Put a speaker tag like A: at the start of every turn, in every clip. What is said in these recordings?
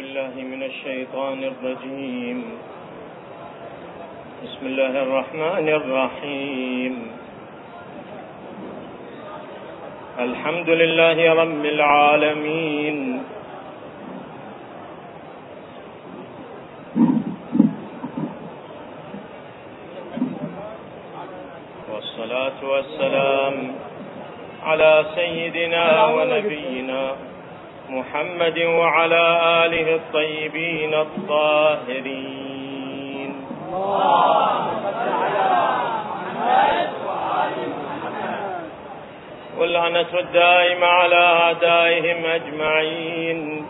A: بالله من الشيطان الرجيم. بسم الله الرحمن الرحيم. الحمد لله رب العالمين. والصلاة والسلام على سيدنا ونبينا محمد وعلى آله الطيبين الطاهرين. واللعنة الدائمة على أعدائهم أجمعين.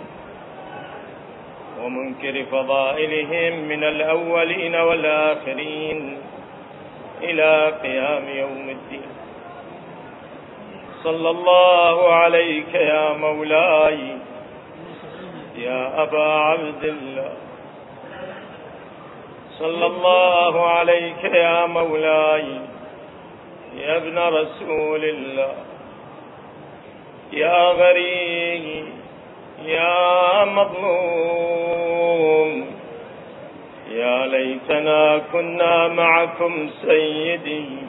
A: ومنكر فضائلهم من الأولين والآخرين إلى قيام يوم الدين. صلى الله عليك يا مولاي يا أبا عبد الله. صلى الله عليك يا مولاي يا ابن رسول الله يا غريب يا مظلوم. يا ليتنا كنا معكم سيدي.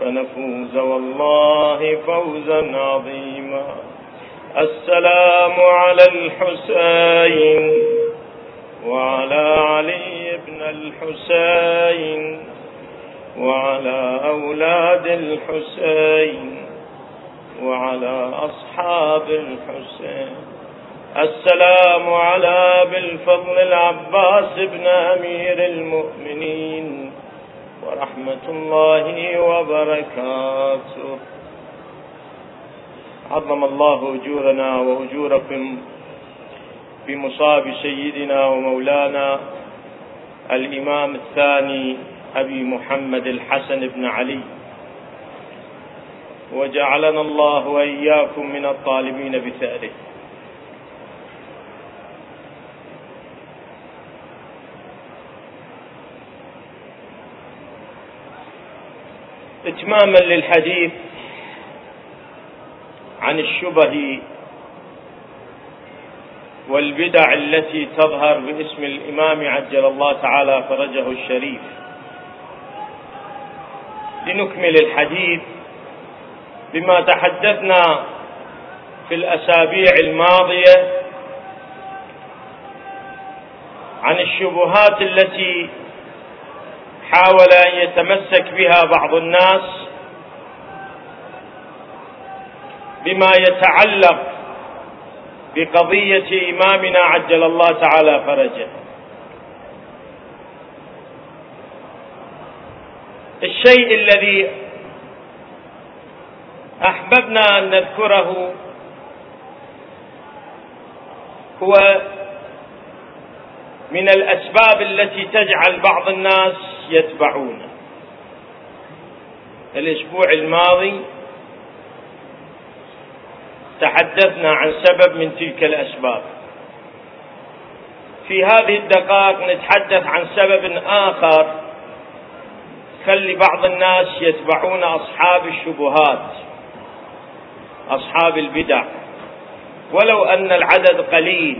A: فنفوز والله فوزا عظيما. السلام على الحسين وعلى علي بن الحسين وعلى أولاد الحسين وعلى أصحاب الحسين. السلام على بالفضل العباس بن أمير المؤمنين. ورحمة الله وبركاته. عظم الله أجورنا وأجوركم بمصاب سيدنا ومولانا الإمام الثاني أبي محمد الحسن بن علي. وجعلنا الله وإياكم من الطالبين بثأره. إتماما للحديث عن الشبه والبدع التي تظهر باسم الإمام عجل الله تعالى فرجه الشريف. لنكمل الحديث بما تحدثنا في الأسابيع الماضية عن الشبهات التي حاول أن يتمسك بها بعض الناس بما يتعلق بقضية إمامنا عجل الله تعالى فرجه. الشيء الذي أحببنا أن نذكره هو من الأسباب التي تجعل بعض الناس يتبعونه الأسبوع الماضي تحدثنا عن سبب من تلك الأسباب. في هذه الدقائق نتحدث عن سبب آخر خلي بعض الناس يتبعون أصحاب الشبهات أصحاب البدع. ولو أن العدد قليل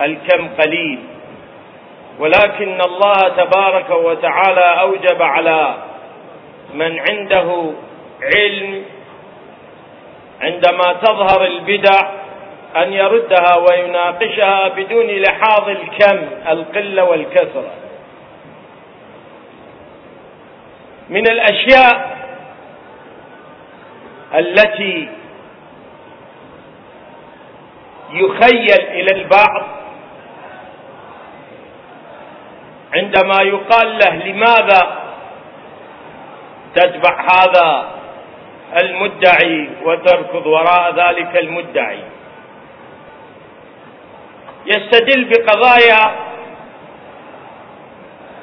A: الكم قليل. ولكن الله تبارك وتعالى أوجب على من عنده علم عندما تظهر البدع أن يردها ويناقشها بدون لحاظ الكم القلة والكثرة. من الأشياء التي يخيل إلى البعض عندما يقال له لماذا تتبع هذا المدعي وتركض وراء ذلك المدعي؟ يستدل بقضايا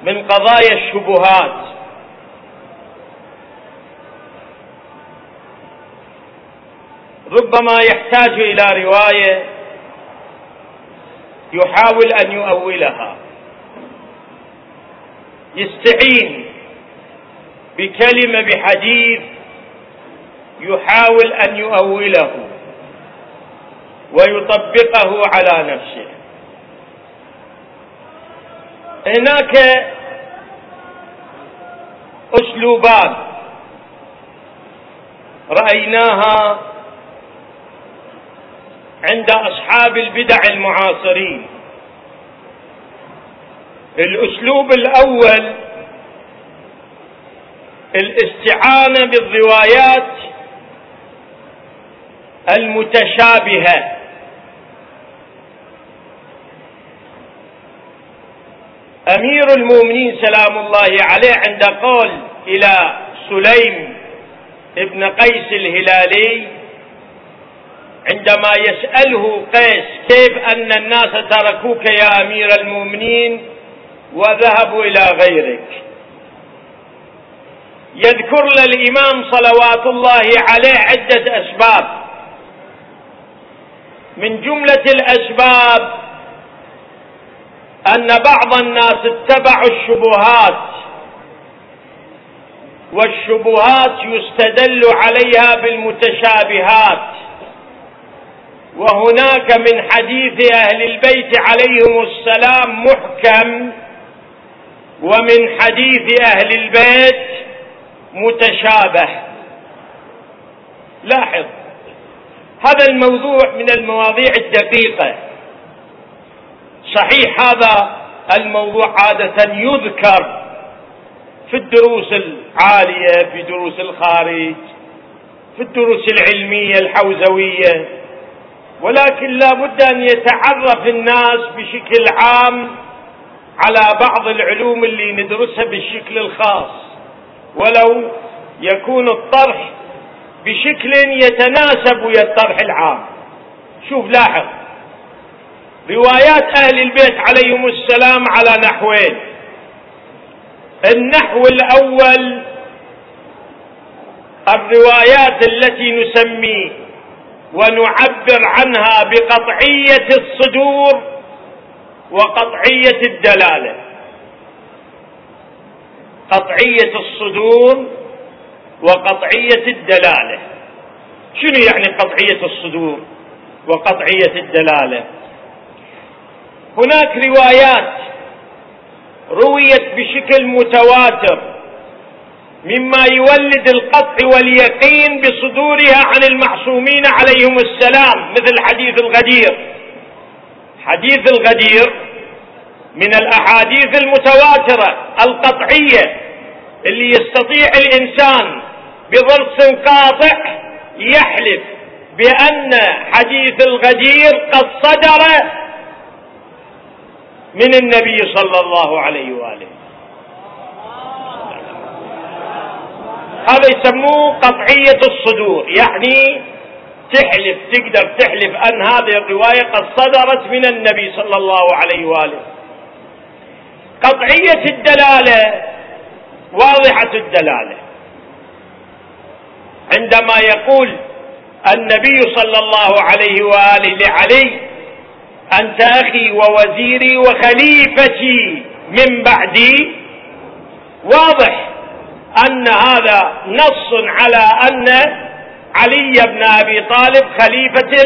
A: من قضايا الشبهات. ربما يحتاج إلى رواية يحاول أن يؤولها. يستعين بكلمة بحديث يحاول أن يؤوله ويطبقه على نفسه. هناك اسلوبان رأيناها عند أصحاب البدع المعاصرين. الأسلوب الأول الاستعانة بالروايات المتشابهة. أمير المؤمنين سلام الله عليه عند قول إلى سليم ابن قيس الهلالي عندما يسأله قيس كيف أن الناس تركوك يا أمير المؤمنين؟ وذهبوا إلى غيرك. يذكر للامام صلوات الله عليه عدة أسباب. من جملة الأسباب أن بعض الناس اتبعوا الشبهات والشبهات يستدل عليها بالمتشابهات. وهناك من حديث أهل البيت عليهم السلام محكم ومن حديث أهل البيت متشابه. لاحظ هذا الموضوع من المواضيع الدقيقة. صحيح هذا الموضوع عادة يذكر في الدروس العالية في دروس الخارج في الدروس العلمية الحوزوية ولكن لا بد أن يتعرف الناس بشكل عام على بعض العلوم اللي ندرسها بالشكل الخاص. ولو يكون الطرح بشكل يتناسب ويا الطرح العام. شوف لاحظ. روايات أهل البيت عليهم السلام على نحوين. النحو الأول الروايات التي نسمي ونعبر عنها بقطعية الصدور وقطعية الدلالة. قطعية الصدور وقطعية الدلالة. شنو يعني قطعية الصدور وقطعية الدلالة؟ هناك روايات رويت بشكل متواتر مما يولد القطع واليقين بصدورها عن المعصومين عليهم السلام مثل حديث الغدير. حديث الغدير من الأحاديث المتواترة القطعية اللي يستطيع الإنسان بضرس قاطع يحلف بأن حديث الغدير قد صدر من النبي صلى الله عليه وآله. هذا يسموه قطعية الصدور يعني تحلف تقدر تحلف أن هذه الرواية قد صدرت من النبي صلى الله عليه وآله. قطعية الدلالة واضحة الدلالة. عندما يقول النبي صلى الله عليه وآله لعلي أنت أخي ووزيري وخليفتي من بعدي. واضح أن هذا نص على أن علي بن أبي طالب خليفة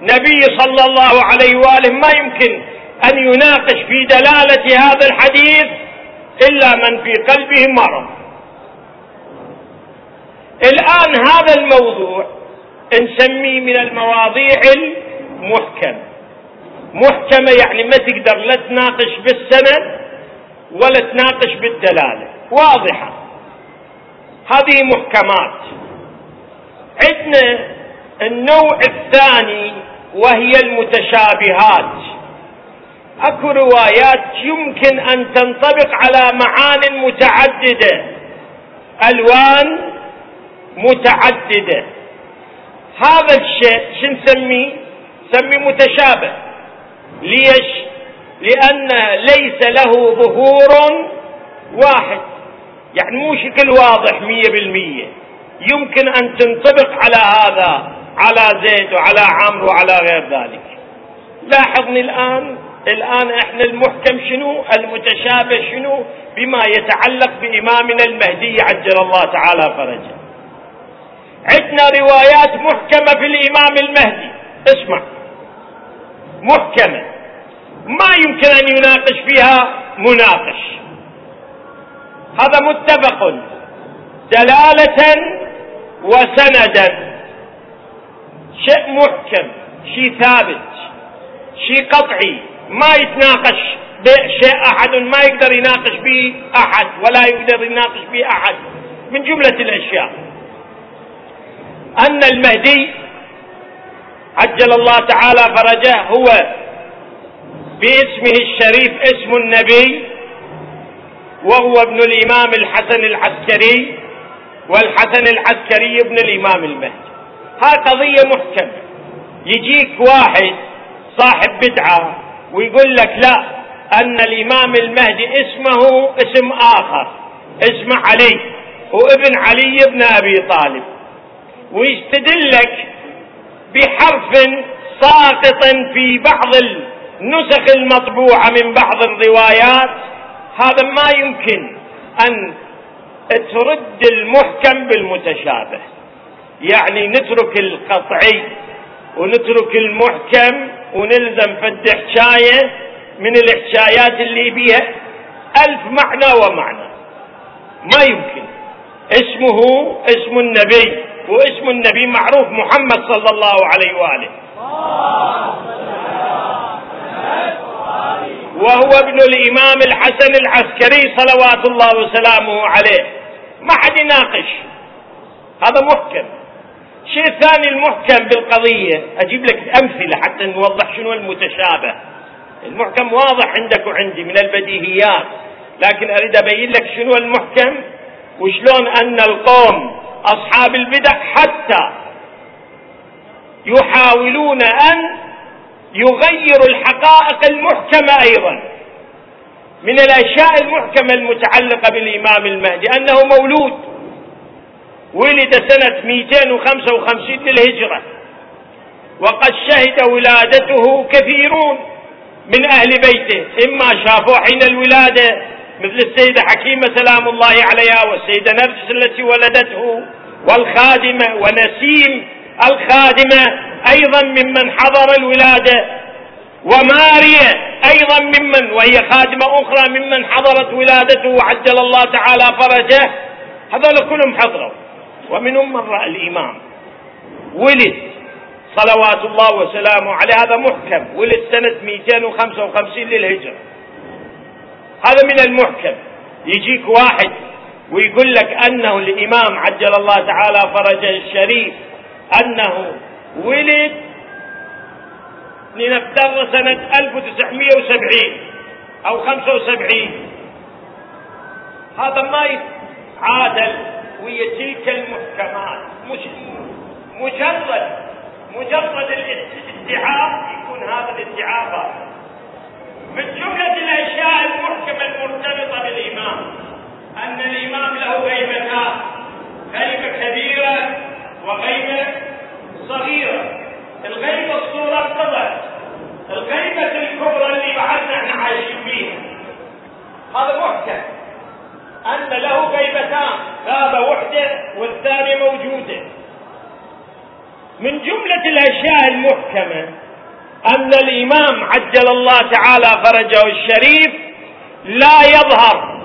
A: النبي صلى الله عليه وآله. ما يمكن أن يناقش في دلالة هذا الحديث إلا من في قلبه مرض. الآن هذا الموضوع نسميه من المواضيع المحكمه محكمة يعني ما تقدر لا تناقش بالسند ولا تناقش بالدلالة. واضحة. هذه محكمات. عندنا النوع الثاني وهي المتشابهات. أكو روايات يمكن أن تنطبق على معان متعددة. ألوان متعددة. هذا الشيء شو نسميه؟ نسميه متشابه. ليش؟ لأن ليس له ظهور واحد. يعني مو شكل واضح مية بالمية. يمكن أن تنطبق على هذا على زيد وعلى عمرو وعلى غير ذلك. لاحظني الآن الآن إحنا المحكم شنو؟ المتشابه شنو؟ بما يتعلق بإمامنا المهدي عجل الله تعالى فرجه. عندنا روايات محكمة في الإمام المهدي. اسمع. محكمة. ما يمكن أن يناقش فيها مناقش. هذا متفق. دلالة وسندا. شيء محكم شيء ثابت شيء قطعي. ما يتناقش بشيء أحد ما يقدر يناقش به أحد ولا يقدر يناقش به أحد. من جملة الأشياء. أن المهدي عجل الله تعالى فرجه هو باسمه الشريف اسم النبي وهو ابن الإمام الحسن العسكري. والحسن العسكري ابن الإمام المهدي. هاي قضية محكمة. يجيك واحد صاحب بدعة ويقول لك لا أن الإمام المهدي اسمه اسم آخر اسمه علي وابن علي بن أبي طالب. ويستدلك بحرف ساقط في بعض النسخ المطبوعة من بعض الروايات. هذا ما يمكن أن ترد المحكم بالمتشابه. يعني نترك القطعي ونترك المحكم ونلزم فد حكاية من الحكايات اللي بيها ألف معنى ومعنى. ما يمكن. اسمه اسم النبي واسم النبي معروف محمد صلى الله عليه وآله. وهو ابن الإمام الحسن العسكري صلوات الله وسلامه عليه. ما حد يناقش. هذا محكم. الشيء الثاني المحكم بالقضية أجيب لك أمثلة حتى نوضح شنو المتشابه. المحكم واضح عندك وعندي من البديهيات لكن أريد أبين لك شنو المحكم وشلون أن القوم أصحاب البدع حتى يحاولون أن يغيروا الحقائق المحكمة أيضا من الأشياء المحكمة المتعلقة بالإمام المهدي أنه مولود ولد سنة 255 للهجرة وقد شهد ولادته كثيرون من أهل بيته إما شافوا حين الولادة مثل السيدة حكيمة سلام الله عليها والسيدة نرجس التي ولدته والخادمة ونسيم الخادمة أيضا ممن حضر الولادة وماريا أيضا ممن وهي خادمة أخرى ممن حضرت ولادته وعجل الله تعالى فرجه. هذول كلهم حضروا. ومنهم من رأى الإمام. ولد صلوات الله وسلامه عليه هذا محكم. ولد سنة 255 للهجرة. هذا من المحكم. يجيك واحد ويقول لك أنه الإمام عجل الله تعالى فرجه الشريف. أنه ولد لنفترض سنة 1970 أو 75 هذا ما يتعادل ويا تلك المحكمات. مش مجرد مجرد الادعاء يكون هذا الادعاء من جملة الأشياء المحكمة المرتبطة بالإمام أن الإمام له غيبتان غيبة كبيرة وغيبة صغيرة. الغيبة الصورة اتضحت الغيبة الكبرى اللي بعدنا إحنا عايشين فيها. هذا محكم أن له غيبتان. غابة وحدة والثانية موجودة. من جملة الأشياء المحكمة أن الإمام عجل الله تعالى فرجه الشريف لا يظهر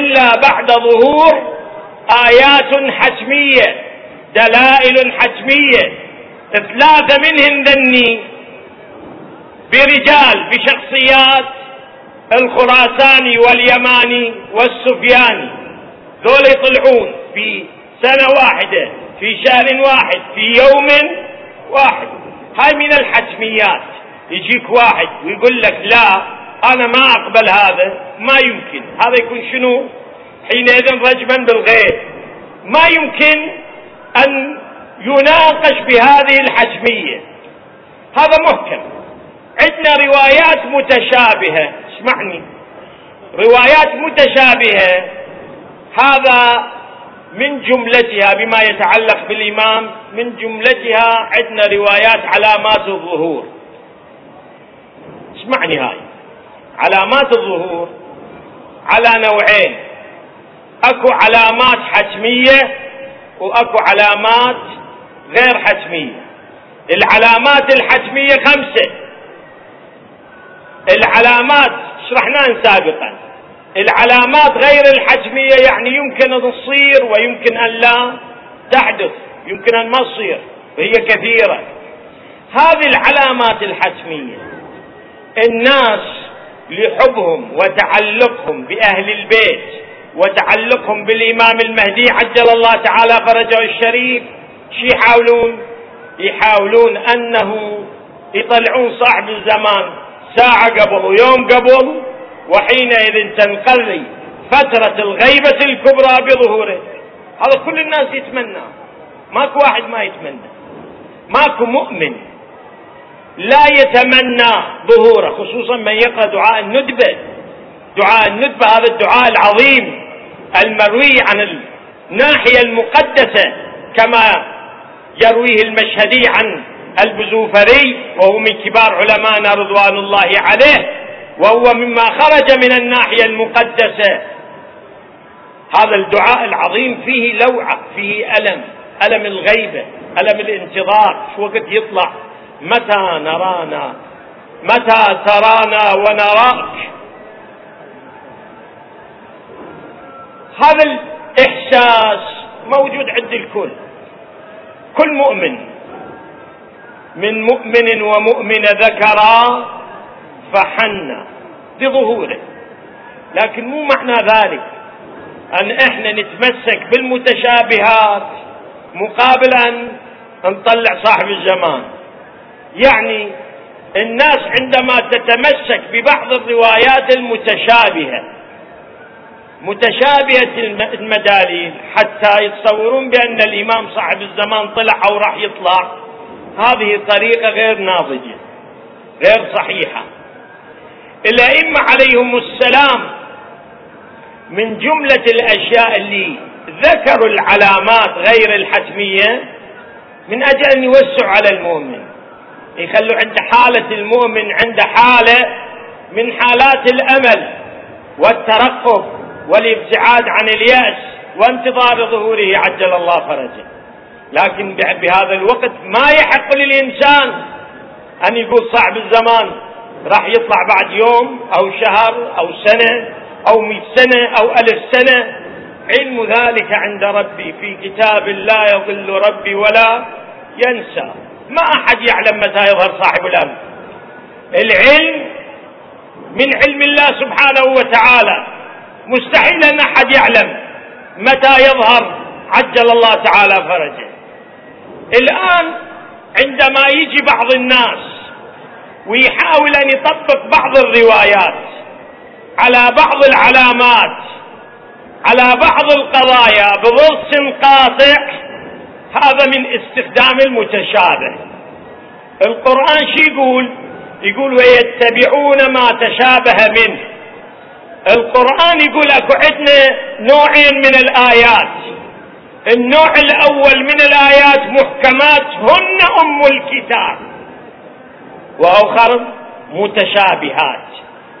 A: إلا بعد ظهور آيات حتمية. دلائل حتمية ثلاثة منهن ذني برجال بشخصيات الخراساني واليماني والسفياني. دول يطلعون في سنة واحدة في شهر واحد في يوم واحد. هاي من الحتميات. يجيك واحد ويقول لك لا أنا ما أقبل هذا ما يمكن. هذا يكون شنو؟ حينئذ رجما بالغيب. ما يمكن أن يناقش بهذه الحتمية هذا محكم. عندنا روايات متشابهة. اسمعني. روايات متشابهة. هذا من جملتها بما يتعلق بالإمام. من جملتها عندنا روايات علامات الظهور. اسمعني هاي. علامات الظهور على نوعين. أكو علامات حتمية وأكو علامات غير حتمية العلامات الحتمية خمسة. العلامات شرحناه سابقا. العلامات غير الحتمية يعني يمكن أن تصير ويمكن أن لا تحدث. يمكن أن ما تصير. وهي كثيرة. هذه العلامات الحتمية الناس لحبهم وتعلقهم بأهل البيت. وتعلقهم بالإمام المهدي عجل الله تعالى فرجه الشريف. شي يحاولون؟ يحاولون أنه يطلعون صاحب الزمان ساعة قبل ويوم قبل وحينئذ تنقضي فترة الغيبة الكبرى بظهوره. هذا كل الناس يتمنى. ماكو واحد ما يتمنى. ماكو مؤمن لا يتمنى ظهوره خصوصا من يقرأ دعاء الندبة. دعاء الندبة هذا الدعاء العظيم. المروي عن الناحية المقدسة كما يرويه المشهدي عن البزوفري وهو من كبار علمائنا رضوان الله عليه وهو مما خرج من الناحية المقدسة. هذا الدعاء العظيم فيه لوعة فيه ألم ألم الغيبة ألم الانتظار شو وقت يطلع؟ متى نرانا؟ متى ترانا ونراك؟ هذا الإحساس موجود عند الكل. كل مؤمن من مؤمن ومؤمنة ذكرا فحنا بظهوره. لكن مو معنى ذلك أن إحنا نتمسك بالمتشابهات مقابل أن نطلع صاحب الزمان. يعني الناس عندما تتمسك ببعض الروايات المتشابهة متشابهة المداليل حتى يتصورون بأن الإمام صاحب الزمان طلع أو راح يطلع. هذه طريقة غير ناضجة غير صحيحة. الأئمة عليهم السلام من جملة الأشياء اللي ذكروا العلامات غير الحتمية من أجل أن يوسعوا على المؤمن. يخلوا عند حالة المؤمن عند حالة من حالات الأمل والترقب. والابتعاد عن اليأس وانتظار ظهوره عجل الله فرجه. لكن بهذا الوقت ما يحق للإنسان أن يقول صعب الزمان راح يطلع بعد يوم أو شهر أو سنة أو مئة سنة أو ألف سنة. علم ذلك عند ربي في كتاب لا يضل ربي ولا ينسى. ما أحد يعلم متى يظهر صاحب الأمر. العلم من علم الله سبحانه وتعالى. مستحيل أن أحد يعلم متى يظهر عجل الله تعالى فرجه. الآن عندما يجي بعض الناس ويحاول أن يطبق بعض الروايات على بعض العلامات على بعض القضايا بضرس قاطع هذا من استخدام المتشابه. القرآن شو يقول؟ يقول ويتبعون ما تشابه منه. القرآن يقول أكو عندنا نوعين من الآيات. النوع الأول من الآيات محكمات هن أم الكتاب. وأخر متشابهات.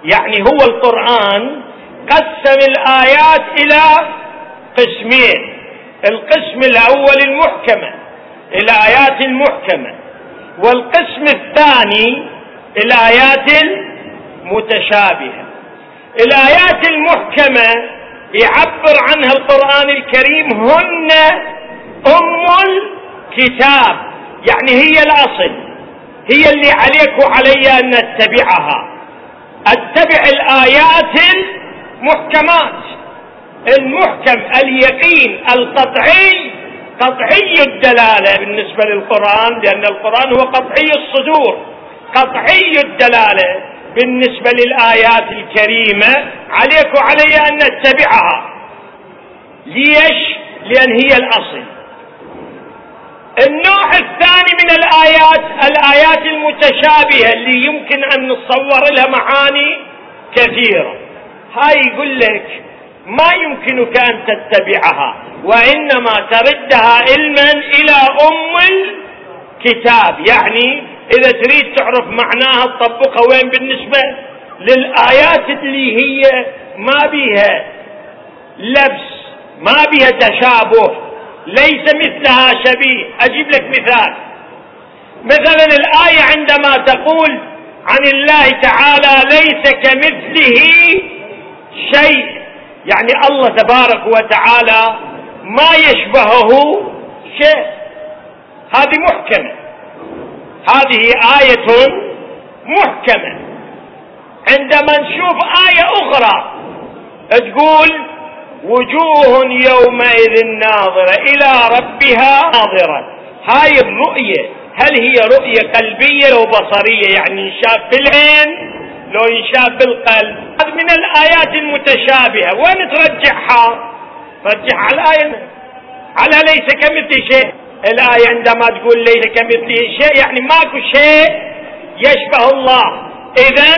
A: يعني هو القرآن قسم الآيات إلى قسمين. القسم الأول المحكمة الآيات المحكمة. والقسم الثاني الآيات المتشابهة. الآيات المحكمة يعبر عنها القرآن الكريم هن أم الكتاب. يعني هي الأصل هي اللي عليك وعلي أن نتبعها. أتبع الآيات المحكمات. المحكم اليقين القطعي قطعي الدلالة بالنسبة للقرآن لأن القرآن هو قطعي الصدور. قطعي الدلالة. بالنسبة للآيات الكريمة عليك وعلي أن نتبعها. ليش؟ لأن هي الأصل. النوع الثاني من الآيات الآيات المتشابهة اللي يمكن أن نتصور لها معاني كثيرة. هاي يقول لك ما يمكنك أن تتبعها وإنما تردها علما إلى أم الكتاب. يعني إذا تريد تعرف معناها تطبقها وين بالنسبة للآيات اللي هي ما بيها لبس ما بيها تشابه ليس مثلها شبيه. أجيب لك مثال. مثلا الآية عندما تقول عن الله تعالى ليس كمثل كمثله شيء يعني الله تبارك وتعالى ما يشبهه شيء. هذه محكمة. هذه آية محكمة. عندما نشوف آية أخرى تقول وجوه يومئذ ناظرة إلى ربها ناظرة. هاي الرؤية هل هي رؤية قلبية أو بصرية؟ يعني انشاف بالعين لو ينشاف بالقلب هذه من الآيات المتشابهة. وين ترجعها؟ ترجعها على الآية؟ على ليس كمثل شيء. الآية عندما تقول ليس كمثله شيء يعني ماكو شيء يشبه الله. إذا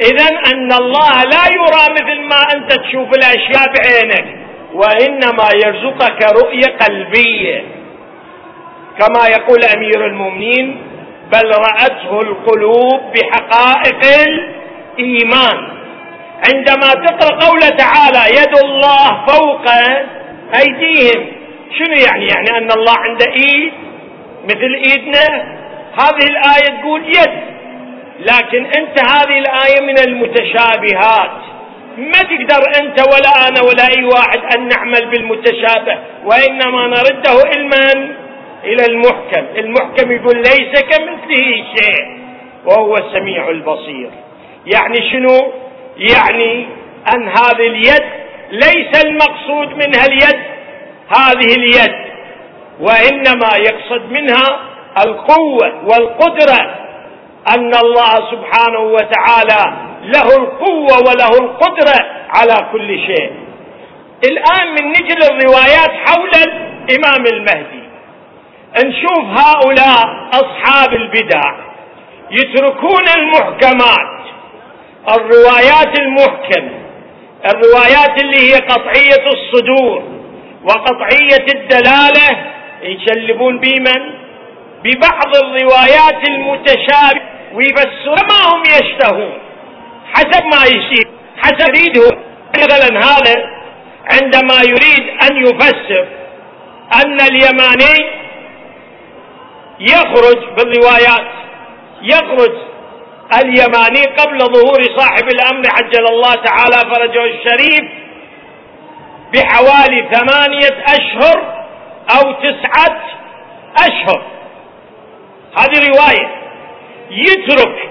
A: إذا أن الله لا يرى مثل ما أنت تشوف الأشياء بعينك وإنما يرزقك رؤية قلبية. كما يقول أمير المؤمنين بل رأته القلوب بحقائق الإيمان. عندما تقرأ قوله تعالى يد الله فوق أيديهم شنو يعني؟ يعني أن الله عنده إيد مثل إيدنا؟ هذه الآية تقول يد. لكن أنت هذه الآية من المتشابهات. ما تقدر أنت ولا أنا ولا أي واحد أن نعمل بالمتشابه وإنما نرده علما إلى المحكم. المحكم يقول ليس كمثله شيء وهو السميع البصير. يعني شنو؟ يعني أن هذه اليد ليس المقصود منها اليد. هذه اليد وإنما يقصد منها القوة والقدرة أن الله سبحانه وتعالى له القوة وله القدرة على كل شيء. الآن من نجل الروايات حول الإمام المهدي. نشوف هؤلاء أصحاب البدع يتركون المحكمات. الروايات المحكمه الروايات اللي هي قطعية الصدور. وقطعية الدلالة يشلبون بمن؟ ببعض الروايات المتشابهه ويفسرون ما هم يشتهون. حسب ما يشير. حسب يريده. مثلا هذا عندما يريد أن يفسر أن اليماني يخرج بالروايات. يخرج اليماني قبل ظهور صاحب الأمر عجل الله تعالى فرجه الشريف. بحوالي ثمانية أشهر أو تسعة أشهر. هذه رواية يترك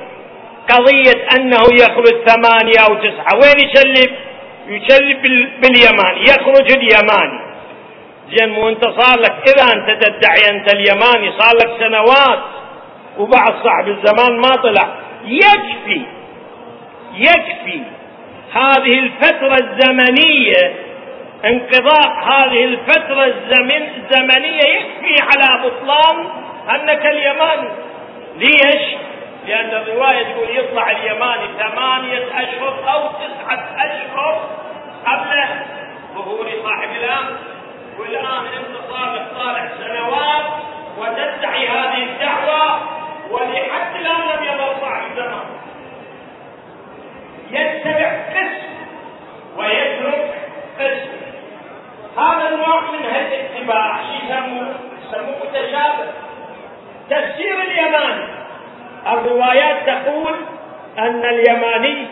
A: قضية أنه يخرج ثمانية أو تسعة. وين يشلب؟ يشلب باليماني يخرج اليماني زين مو أنت صار لك اذا أنت تدعي أنت اليماني صار لك سنوات. وبعد صاحب الزمان ما طلع. يكفي يكفي. هذه الفترة الزمنية انقضاء هذه الفترة الزمن الزمنية يكفي على بطلان أنك اليماني ليش؟ لأن الرواية تقول يطلع اليماني ثمانية أشهر أو تسعة أشهر قبل ظهور صاحب الأمر والآن أنت صار طالع سنوات وتدعي هذه الدعوة ولحد الآن لم يظل صاحب زمان. يتبع قسم ويترك قسم. النوع من الاتباع شو يسموه؟ يسموه متشابه تفسير اليماني. الروايات تقول أن اليماني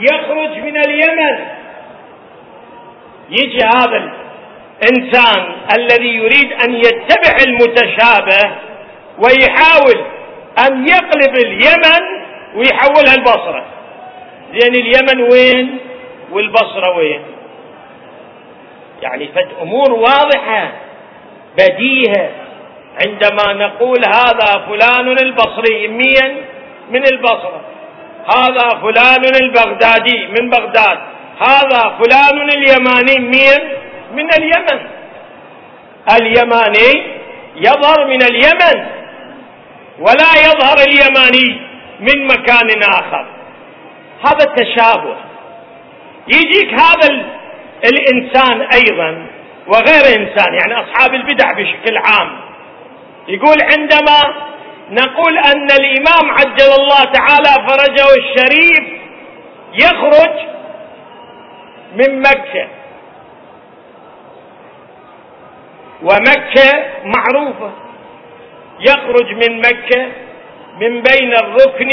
A: يخرج من اليمن. يجي هذا انسان الذي يريد أن يتبع المتشابه ويحاول أن يقلب اليمن ويحولها البصره زين اليمن وين والبصرة وين؟ يعني فد أمور واضحة بديهة. عندما نقول هذا فلان البصري مين من البصرة هذا فلان البغدادي من بغداد هذا فلان اليماني مين من اليمن. اليماني يظهر من اليمن ولا يظهر اليماني من مكان آخر. هذا التشابه يجيك هذا الإنسان أيضا وغير انسان يعني أصحاب البدع بشكل عام. يقول عندما نقول أن الإمام عجل الله تعالى فرجه الشريف يخرج من مكة. ومكة معروفة. يخرج من مكة من بين الركن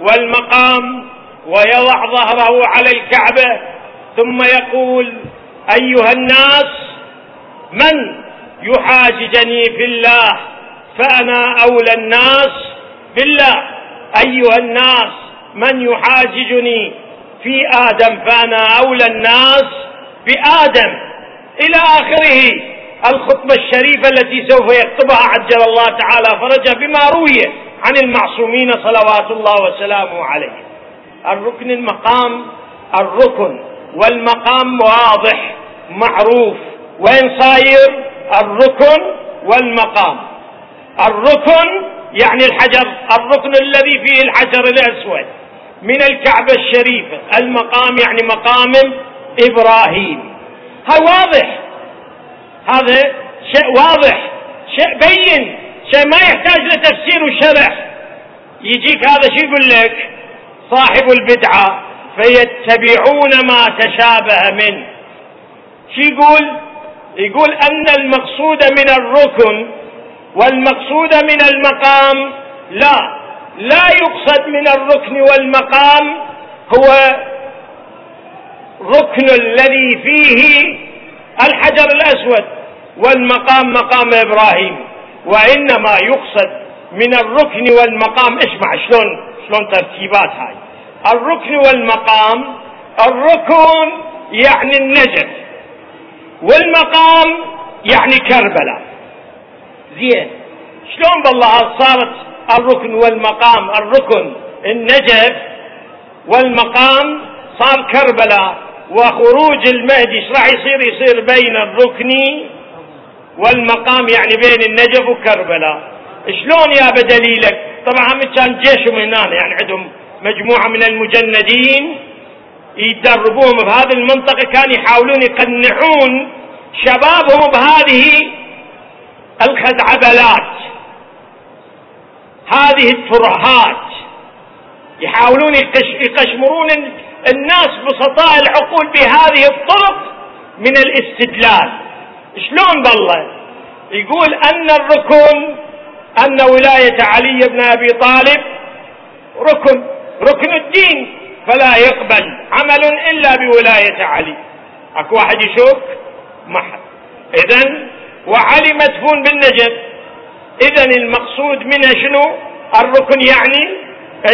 A: والمقام ويضع ظهره على الكعبة. ثم يقول أيها الناس من يحاججني في الله فأنا أولى الناس بالله؟ أيها الناس من يحاججني في آدم فأنا أولى الناس بآدم؟ إلى آخره الخطبة الشريفة التي سوف يكتبها عجل الله تعالى فرجه بما روي عن المعصومين صلوات الله وسلامه عليه. الركن المقام الركن. والمقام واضح معروف. وين صاير؟ الركن والمقام. الركن يعني الحجر الركن الذي فيه الحجر الأسود من الكعبة الشريفة. المقام يعني مقام إبراهيم. هذا واضح. هذا شيء واضح شيء بين شيء ما يحتاج لتفسير وشرح. يجيك هذا شو يقول لك؟ صاحب البدعة. فيتبعون ما تشابه منه. شو يقول؟ يقول أن المقصود من الركن والمقصود من المقام لا. لا يقصد من الركن والمقام هو ركن الذي فيه الحجر الأسود والمقام مقام إبراهيم وإنما يقصد من الركن والمقام. اسمع شلون؟ شلون ترتيبات هاي؟ الركن والمقام. الركن يعني النجف والمقام يعني كربلاء. زين. شلون بالله صارت الركن والمقام؟ الركن النجف والمقام صار كربلاء. وخروج المهدي إيش راح يصير؟ يصير بين الركن والمقام يعني بين النجف وكربلاء. شلون يا بدليلك؟ طبعا هم كان جيشهم هنا يعني عندهم مجموعة من المجندين يدربوهم بهذه المنطقة كانوا يحاولون يقنعون شبابهم بهذه الخزعبلات. هذه الترهات. يحاولون يقشمرون الناس بسطاء العقول بهذه الطرق من الاستدلال. شلون بالله؟ يقول أن الركن أن ولاية علي بن أبي طالب ركن. ركن الدين فلا يقبل عمل إلا بولاية علي. أكو واحد يشوف؟ ما حد. اذا وعلي مدفون بالنجف. اذا المقصود منها شنو؟ الركن يعني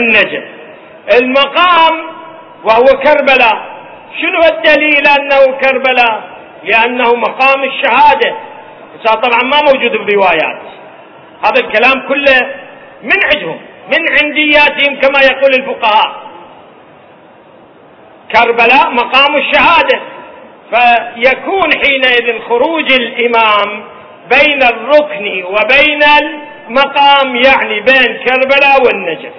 A: النجف. المقام وهو كربلاء. شنو الدليل أنه كربلاء؟ لأنه مقام الشهادة. طبعا ما موجود بروايات. هذا الكلام كله من عندهم من عندياتهم كما يقول الفقهاء. كربلاء مقام الشهادة. فيكون حينئذ خروج الإمام بين الركن وبين المقام يعني بين كربلاء والنجف.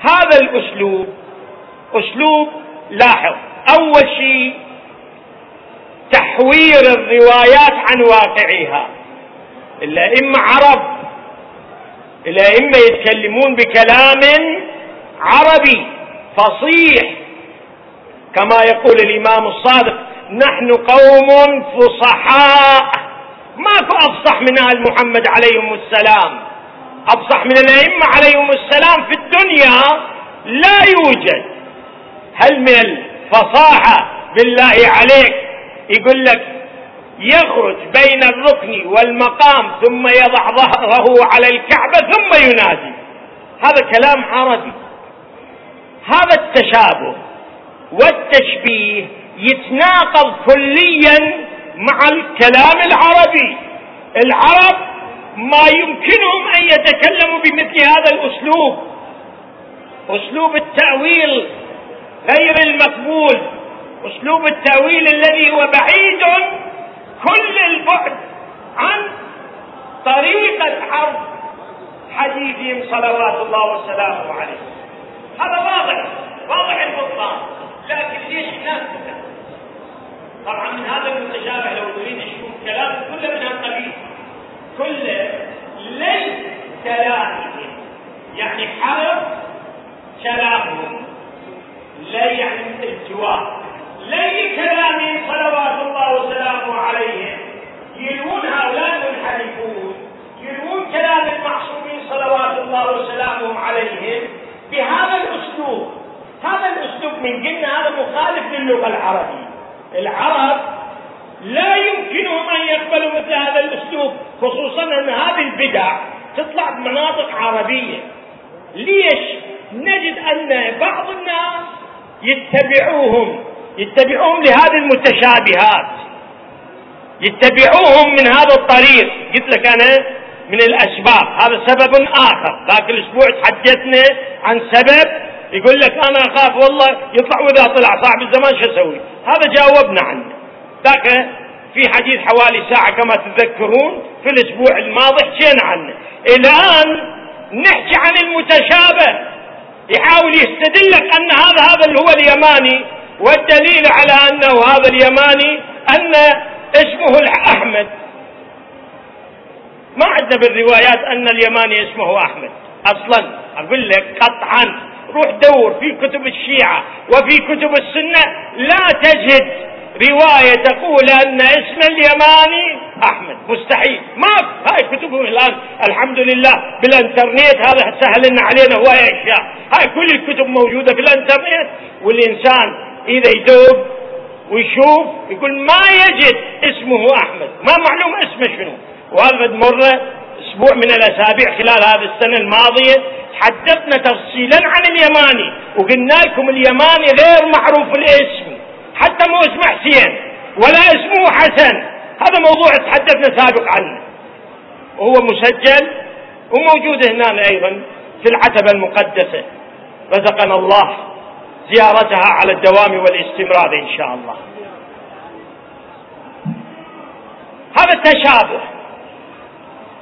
A: هذا الأسلوب أسلوب لاحظ. أول شيء تحوير الروايات عن واقعها. الائمه عرب الائمه يتكلمون بكلام عربي فصيح كما يقول الإمام الصادق نحن قوم فصحاء. ماكو افصح من آل محمد عليهم السلام؟ أفصح من الأئمة عليهم السلام في الدنيا لا يوجد. هل من الفصاحة بالله عليك يقول لك يخرج بين الركن والمقام ثم يضع ظهره على الكعبة ثم ينادي. هذا كلام عربي. هذا التشابه والتشبيه يتناقض كليا مع الكلام العربي. العرب ما يمكنهم أن يتكلموا بمثل هذا الأسلوب. أسلوب التأويل غير المقبول. أسلوب التأويل الذي هو بعيد كل البعد عن طريقه عرض حديثهم صلوات الله وسلامه عليه. هذا واضح واضح البطلان. لكن ليش الناس طبعا من هذا المتشابه لو تريد تشوف كلام كله من هالقبيل كله ليس كلامهم. يعني حرف كلامهم. لا يعني الجواب. لي كلامهم صلوات الله وسلامه عليهم يروون هؤلاء المنحرفون يروون كلام المعصومين صلوات الله وسلامه عليهم بهذا الأسلوب. الأسلوب من قلنا هذا مخالف للغة العربية. العرب لا يمكنهم أن يقبلوا مثل هذا الأسلوب خصوصا أن هذه البدع تطلع بمناطق عربية. ليش؟ نجد أن بعض الناس يتبعوهم. يتبعوهم لهذه المتشابهات. يتبعوهم من هذا الطريق. قلت لك أنا من الأسباب. هذا سبب آخر. ذاك الأسبوع تحدثنا عن سبب. يقول لك أنا أخاف والله يطلع وإذا طلع صاحب الزمان شو أسوي؟ هذا جاوبنا عنه. ذاك في حديث حوالي ساعة كما تذكرون في الأسبوع الماضي حكينا عنه. الآن نحكي عن المتشابه. يحاول يستدلك أن هذا هذا اللي هو اليماني. والدليل على أنه هذا اليماني أن اسمه احمد ما عندنا بالروايات أن اليماني اسمه أحمد أصلا. أقول لك قطعا. روح دور في كتب الشيعة وفي كتب السنة. لا تجد رواية تقول أن اسم اليماني أحمد. مستحيل. ما هاي كتبهم الآن. الحمد لله. بالإنترنت هذا سهل لنا علينا هواية أشياء. هاي كل الكتب موجودة في الإنترنت. والإنسان إذا يدوب ويشوف يقول ما يجد اسمه أحمد. ما معلوم اسمه شنو. وهذا مرة أسبوع من الأسابيع خلال هذه السنة الماضية حدثنا تفصيلا عن اليماني. وقلنا لكم اليماني غير معروف الاسم. حتى مو اسمه حسين ولا اسمه حسن. هذا موضوع تحدثنا سابق عنه وهو مسجل وموجود هنا أيضا في العتبة المقدسة. رزقنا الله. زيارتها على الدوام والاستمرار إن شاء الله. هذا التشابه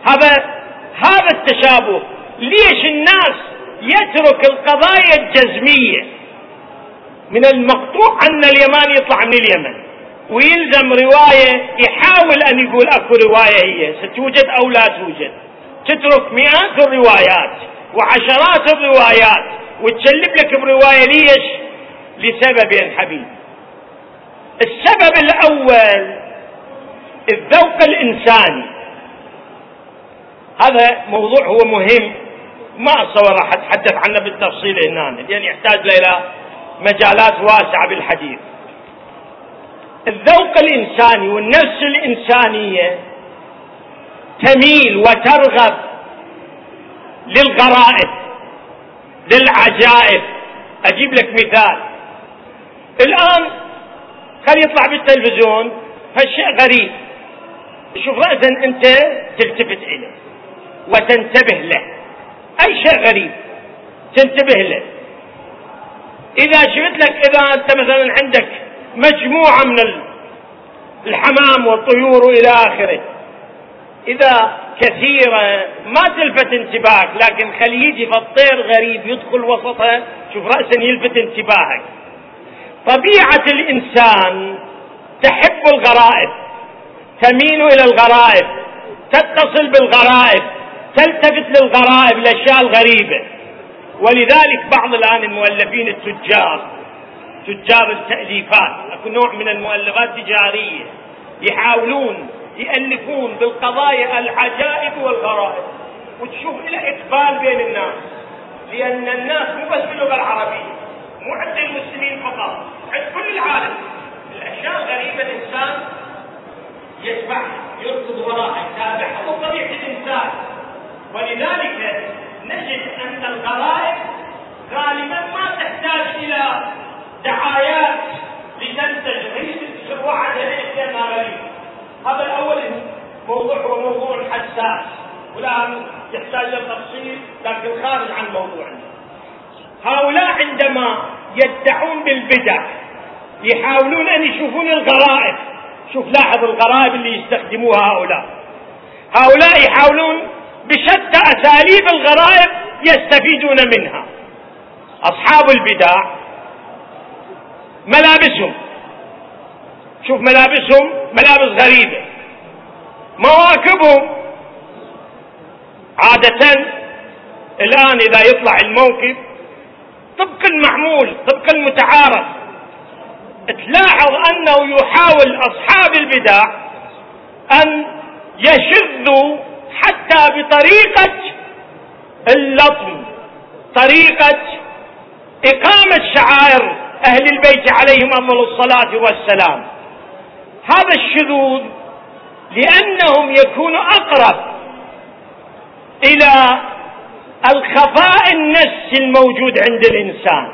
A: هذا هذا التشابه. ليش الناس يترك القضايا الجزمية؟ من المقطوع أن اليمان يطلع من اليمن ويلزم رواية يحاول أن يقول أكو رواية هي ستوجد أو لا توجد. تترك مئات الروايات وعشرات الروايات. وتشلب لك برواية ليش؟ لسببين حبيبي. السبب الأول الذوق الإنساني. هذا موضوع هو مهم. ما أتصور راح أتحدث عنه بالتفصيل هنا. لأن يحتاج إلى مجالات واسعة بالحديث. الذوق الإنساني والنفس الإنسانية تميل وترغب للغرائب. للعجائب. أجيب لك مثال. الآن خلي يطلع بالتلفزيون هالشيء غريب. شوف رأسا أنت تلتفت إليه وتنتبه له. أي شيء غريب. تنتبه له. إذا شفت لك إذا أنت مثلا عندك مجموعة من الحمام والطيور إلى آخره. إذا كثيرة ما تلفت انتباهك لكن خلي يجي فالطير غريب يدخل وسطها شوف رأسا يلفت انتباهك. طبيعة الإنسان تحب الغرائب تميل إلى الغرائب تتصل بالغرائب تلتفت للغرائب الأشياء الغريبة. ولذلك بعض الآن المؤلفين التجار تجار التأليفات أكو نوع من المؤلفات التجاريه يحاولون يألفون بالقضايا العجائب والغرائب. وتشوف له إقبال بين الناس. لأن الناس مو بس باللغة العربية مو عند المسلمين فقط عند كل العالم. الأشياء الغريبة الإنسان يتبعها يركض وراها يتابعها وطبيعه الإنسان. ولذلك نجد أن الغرائب غالبا ما تحتاج إلى دعايات لتنتج هي شروعها ليس ما غريب هذا الأول موضوع هو موضوع حساس. ولا يحتاج إلى تفصيل لكن خارج عن موضوعنا. هؤلاء عندما يدعون بالبدع يحاولون أن يشوفون الغرائب. شوف لاحظ الغرائب اللي يستخدموها هؤلاء. هؤلاء يحاولون بشتى أساليب الغرائب يستفيدون منها. أصحاب البدع ملابسهم. شوف ملابسهم ملابس غريبة. مواكبهم عادة الآن إذا يطلع الموكب طبق المعمول طبق المتعارف تلاحظ أنه يحاول أصحاب البدع أن يشذوا حتى بطريقة اللطم طريقة إقامة شعائر واهل البيت عليهم أفضل الصلاة والسلام. هذا الشذوذ لأنهم يكون أقرب إلى الخفاء النفسي الموجود عند الإنسان.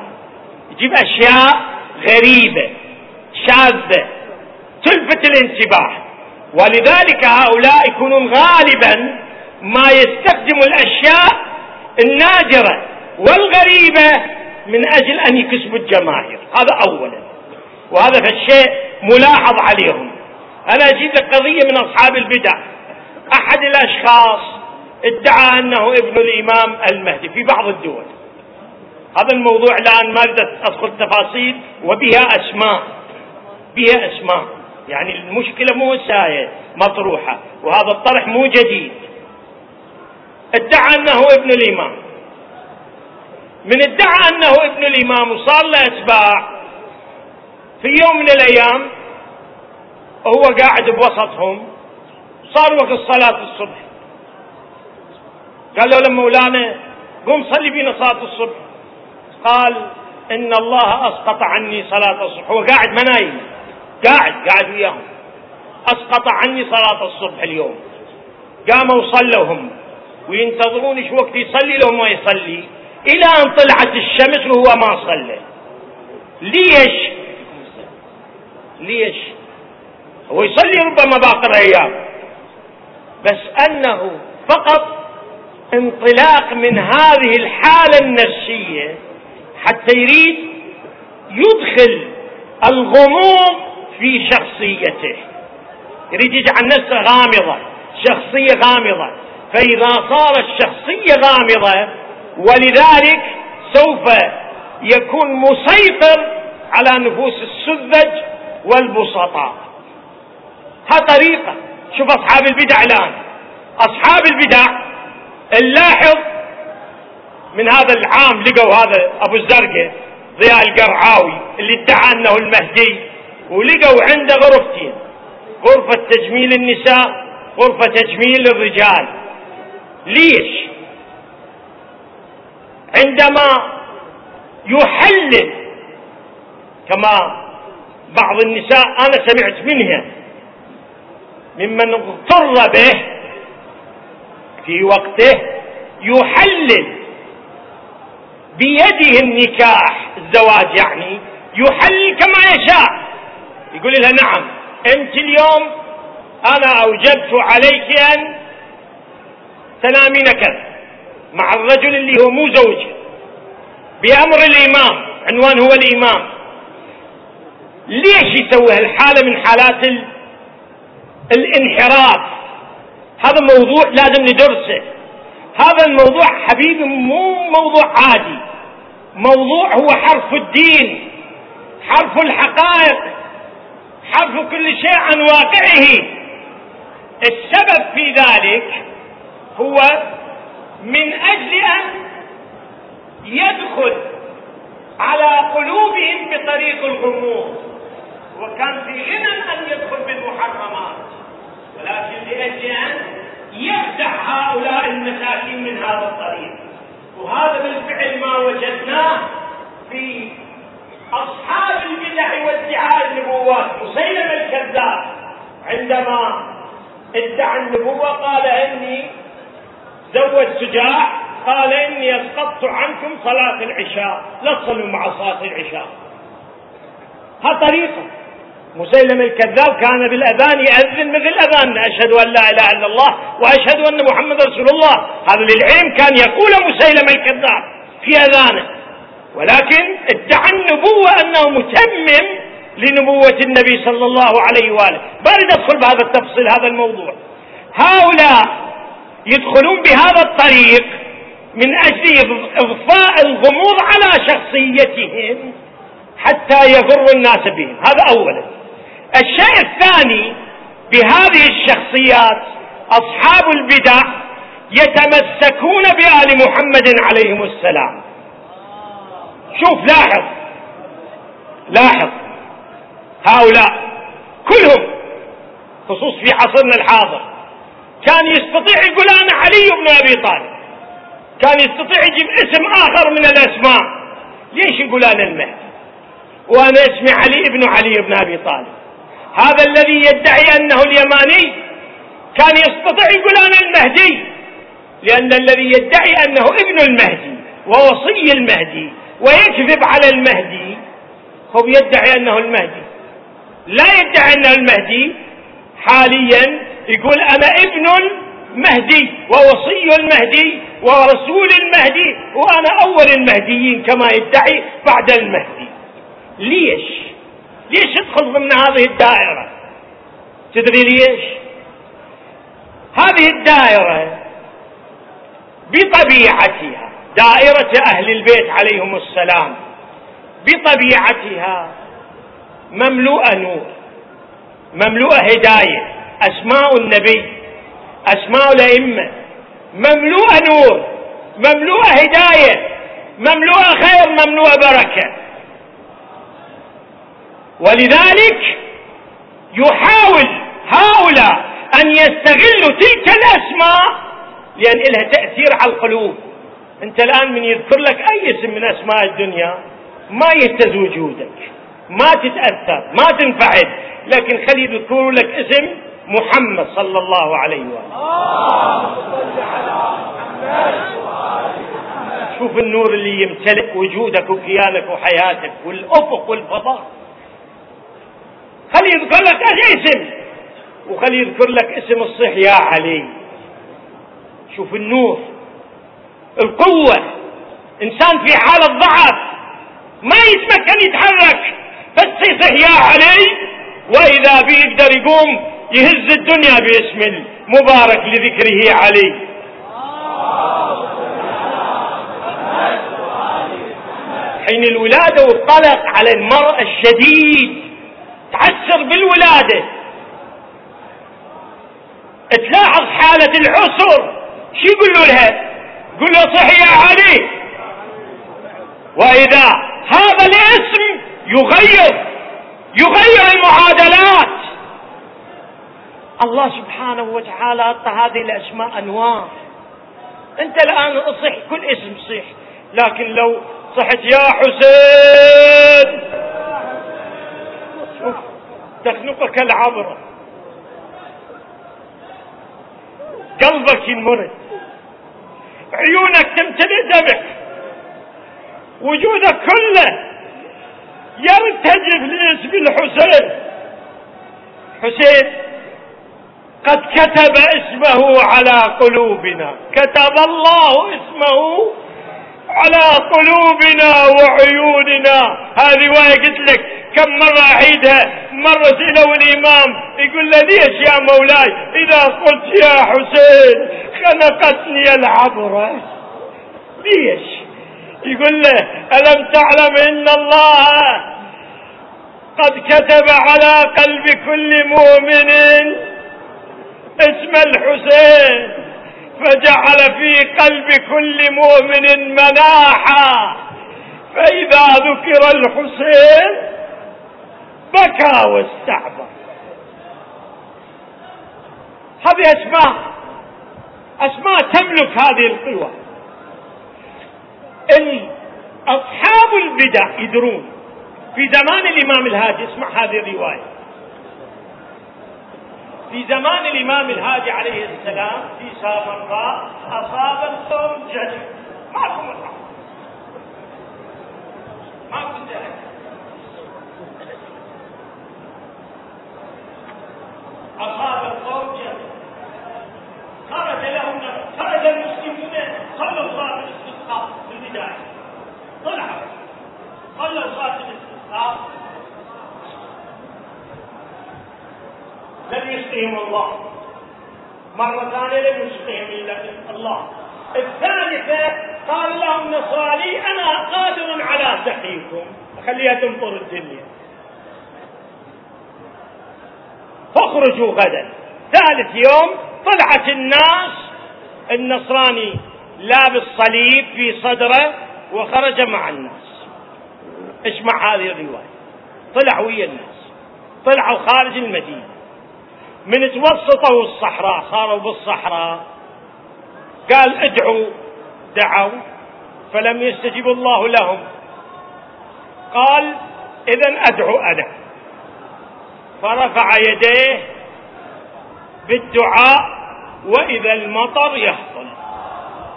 A: يجيب أشياء غريبة شاذة تلفت الانتباه. ولذلك هؤلاء يكونون غالبا ما يستخدموا الأشياء النادرة والغريبة من أجل أن يكسبوا الجماهير. هذا اولا. وهذا فالشيء ملاحظ عليهم. أنا أجيب لك قضيه من أصحاب البدع. أحد الأشخاص ادعى أنه ابن الإمام المهدي في بعض الدول. هذا الموضوع الآن ما أريد أدخل تفاصيل وبها أسماء. بها أسماء. يعني المشكلة مو ساية مطروحة. وهذا الطرح مو جديد. ادعى أنه ابن الإمام. من ادعى أنه ابن الإمام وصار له أتباع في يوم من الأيام هو قاعد بوسطهم صار وقت صلاة الصبح. قال له مولانا قم صلي بينا صلاة الصبح. قال إن الله أسقط عني صلاة الصبح. هو قاعد ما نايم قاعد قاعد وياهم. أسقط عني صلاة الصبح اليوم. قاموا وصلوا هم وينتظرون إيش وقت يصلي لهم ما يصلي. إلى أن طلعت الشمس وهو ما صلى. ليش؟ ليش؟ هو يصلي ربما باقي الأيام. بس أنه فقط انطلاق من هذه الحالة النفسية حتى يريد يدخل الغموض في شخصيته. يريد يجعل نفسه غامضة شخصية غامضة. فإذا صارت الشخصيه غامضة ولذلك سوف يكون مسيطر على نفوس السذج والبسطاء. ها طريقة. شوف أصحاب البدع الآن. أصحاب البدع نلاحظ من هذا العام لقوا هذا أبو الزرقة ضياء القرعاوي اللي ادعى أنه المهدي ولقوا عنده غرفتين. غرفة تجميل النساء غرفة تجميل الرجال. ليش؟ عندما يحلل كما بعض النساء أنا سمعت منها ممن اضطر به في وقته يحلل بيده النكاح الزواج يعني يحلل كما يشاء. يقول لها نعم أنت اليوم أنا أوجبت عليك أن تنامين كذا مع الرجل اللي هو مو زوجك بأمر الإمام عنوان هو الإمام. ليش يسوي هالحالة من حالات الانحراف؟ هذا موضوع لازم ندرسه. هذا الموضوع حبيبي مو موضوع عادي. موضوع هو حرف الدين حرف الحقائق حرف كل شيء عن واقعه. السبب في ذلك هو من أجل أن يدخل على قلوبهم بطريق الغموض. وكان في غنى أن يدخل بالمحرمات. ولكن لأجل أن يخدع هؤلاء المساكين من هذا الطريق. وهذا بالفعل ما وجدناه في أصحاب البدع وادعاء النبوات. مسيلم الكذاب. عندما ادعى النبوة قال إني زوج سجاع قال إني أسقطت عنكم صلاة العشاء. لا تصلوا مع صلاه العشاء. ها طريقه. مسيلم الكذاب كان بالأذان يأذن مثل اذان أشهد أن لا إله إلا الله وأشهد أن محمد رسول الله. هذا للعلم كان يقول مسيلم الكذاب في أذانه. ولكن ادعى النبوة أنه متمم لنبوة النبي صلى الله عليه وآله. ما ادخل بهذا التفصيل هذا الموضوع. هؤلاء يدخلون بهذا الطريق من أجل إضفاء الغموض على شخصيتهم حتى يغر الناس بهم. هذا اولا. الشيء الثاني بهذه الشخصيات أصحاب البدع يتمسكون بآل محمد عليهم السلام. شوف لاحظ لاحظ هؤلاء كلهم خصوص في عصرنا الحاضر كان يستطيع يقول أنا علي بن أبي طالب. كان يستطيع يجيب اسم آخر من الأسماء. ليش يقول أنا المهدي وأنا اسمي علي بن علي بن أبي طالب. هذا الذي يدعي أنه اليماني كان يستطيع يقول أنا المهدي لأن الذي يدعي أنه ابن المهدي ووصي المهدي ويكذب على المهدي هو يدعي أنه المهدي. لا يدعي أنه المهدي حاليا يقول أنا ابن المهدي ووصي المهدي ورسول المهدي وأنا أول المهديين كما يدعي بعد المهدي. ليش؟ ليش يدخل ضمن هذه الدائرة؟ تدري ليش؟ هذه الدائرة بطبيعتها دائرة أهل البيت عليهم السلام بطبيعتها مملوءة نور مملوءة هداية أسماء النبي أسماء الأئمة مملوءة نور مملوءة هداية مملوءة خير مملوءة بركة. ولذلك يحاول هؤلاء أن يستغلوا تلك الأسماء لأن لها تأثير على القلوب. أنت الآن من يذكر لك أي اسم من أسماء الدنيا ما يهتز وجودك ما تتأثر ما تنفعل لكن خلي يذكروا لك اسم محمد صلى الله عليه وآله شوف النور اللي يمتلئ وجودك وكيانك وحياتك والأفق والفضاء. خلي يذكر لك اسم. وخلي يذكر لك اسم الصح يا علي. شوف النور القوة. إنسان في حالة ضعف ما يتمكن يتحرك. بس يصح يا علي وإذا بي يقدر يقوم يهز الدنيا باسم المبارك لذكره علي. حين الولادة والطلق على المرأة الشديد. تعسر بالولادة. تلاحظ حالة العسر. شو يقول له لها؟ يقول له صحي يا علي. وإذا هذا الاسم يغير يغير المعادلات. الله سبحانه وتعالى أعطى هذه الأسماء أنواع. أنت الآن اصح كل اسم صح لكن لو صحت يا حسين. تخنقك العبرة قلبك ينمرد عيونك تمتلئ دمك. وجودك كله يرتجف لاسم الحسين. حسين قد كتب اسمه على قلوبنا. كتب الله اسمه على قلوبنا وعيوننا. هذه رواية قلت لك. كم مرة أعيدها؟ مرة سألوا الإمام يقول له ليش يا مولاي؟ إذا قلت يا حسين خنقتني العبرة ليش؟ يقول له ألم تعلم إن الله قد كتب على قلب كل مؤمن اسم الحسين فجعل في قلب كل مؤمن مناحا فإذا ذكر الحسين بكى واستعبر هذه أسماء أسماء تملك هذه القوى أصحاب البدع يدرون في زمان الإمام الهادي اسمع هذه الرواية. في زمان الإمام الهادي عليه السلام في سامراء أصاب القوم جهل ماكو مصحف ماكو جهل أصاب القوم جهل خرج لهم خرج المسلمون صلوا صلاة الاستسقاء في البداية. طلعوا صلوا صلاة الاستسقاء. لم يسقهم الله. مرة ثانية لم يسقهم إلا الله. الثالثة قال لهم نصراني أنا قادر على سقيكم خليها تمطر الدنيا. فاخرجوا غدا. ثالث يوم طلعت الناس النصراني لابس صليب في صدره وخرج مع الناس. اسمع هذه الرواية. طلع ويا الناس. طلعوا خارج المدينة. من توسطوا الصحراء صاروا بالصحراء. قال ادعوا دعوا فلم يستجب الله لهم. قال إذا أدعو أنا. فرفع يديه بالدعاء وإذا المطر يهطل.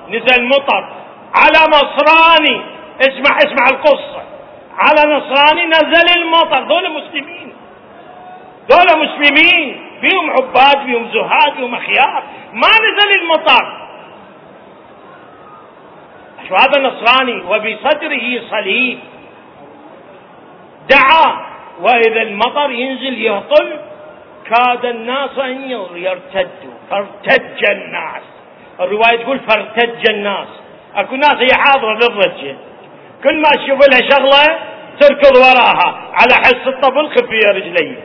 A: نزل مطر على نصراني. اسمع اسمع القصة. على نصراني نزل المطر. دول مسلمين. دول مسلمين. فيهم عباد فيهم زهاد فيهم أخيار. ما نزل المطر. هذا نصراني وبصدره صليب. دعا. وإذا المطر ينزل يهطل كاد الناس أن يرتدوا. فارتج الناس. الرواية تقول فارتج الناس. أكو ناس هي حاضرة للرجة كل ما تشوف لها شغلة تركض وراها. على حس الطبل خفية رجلي.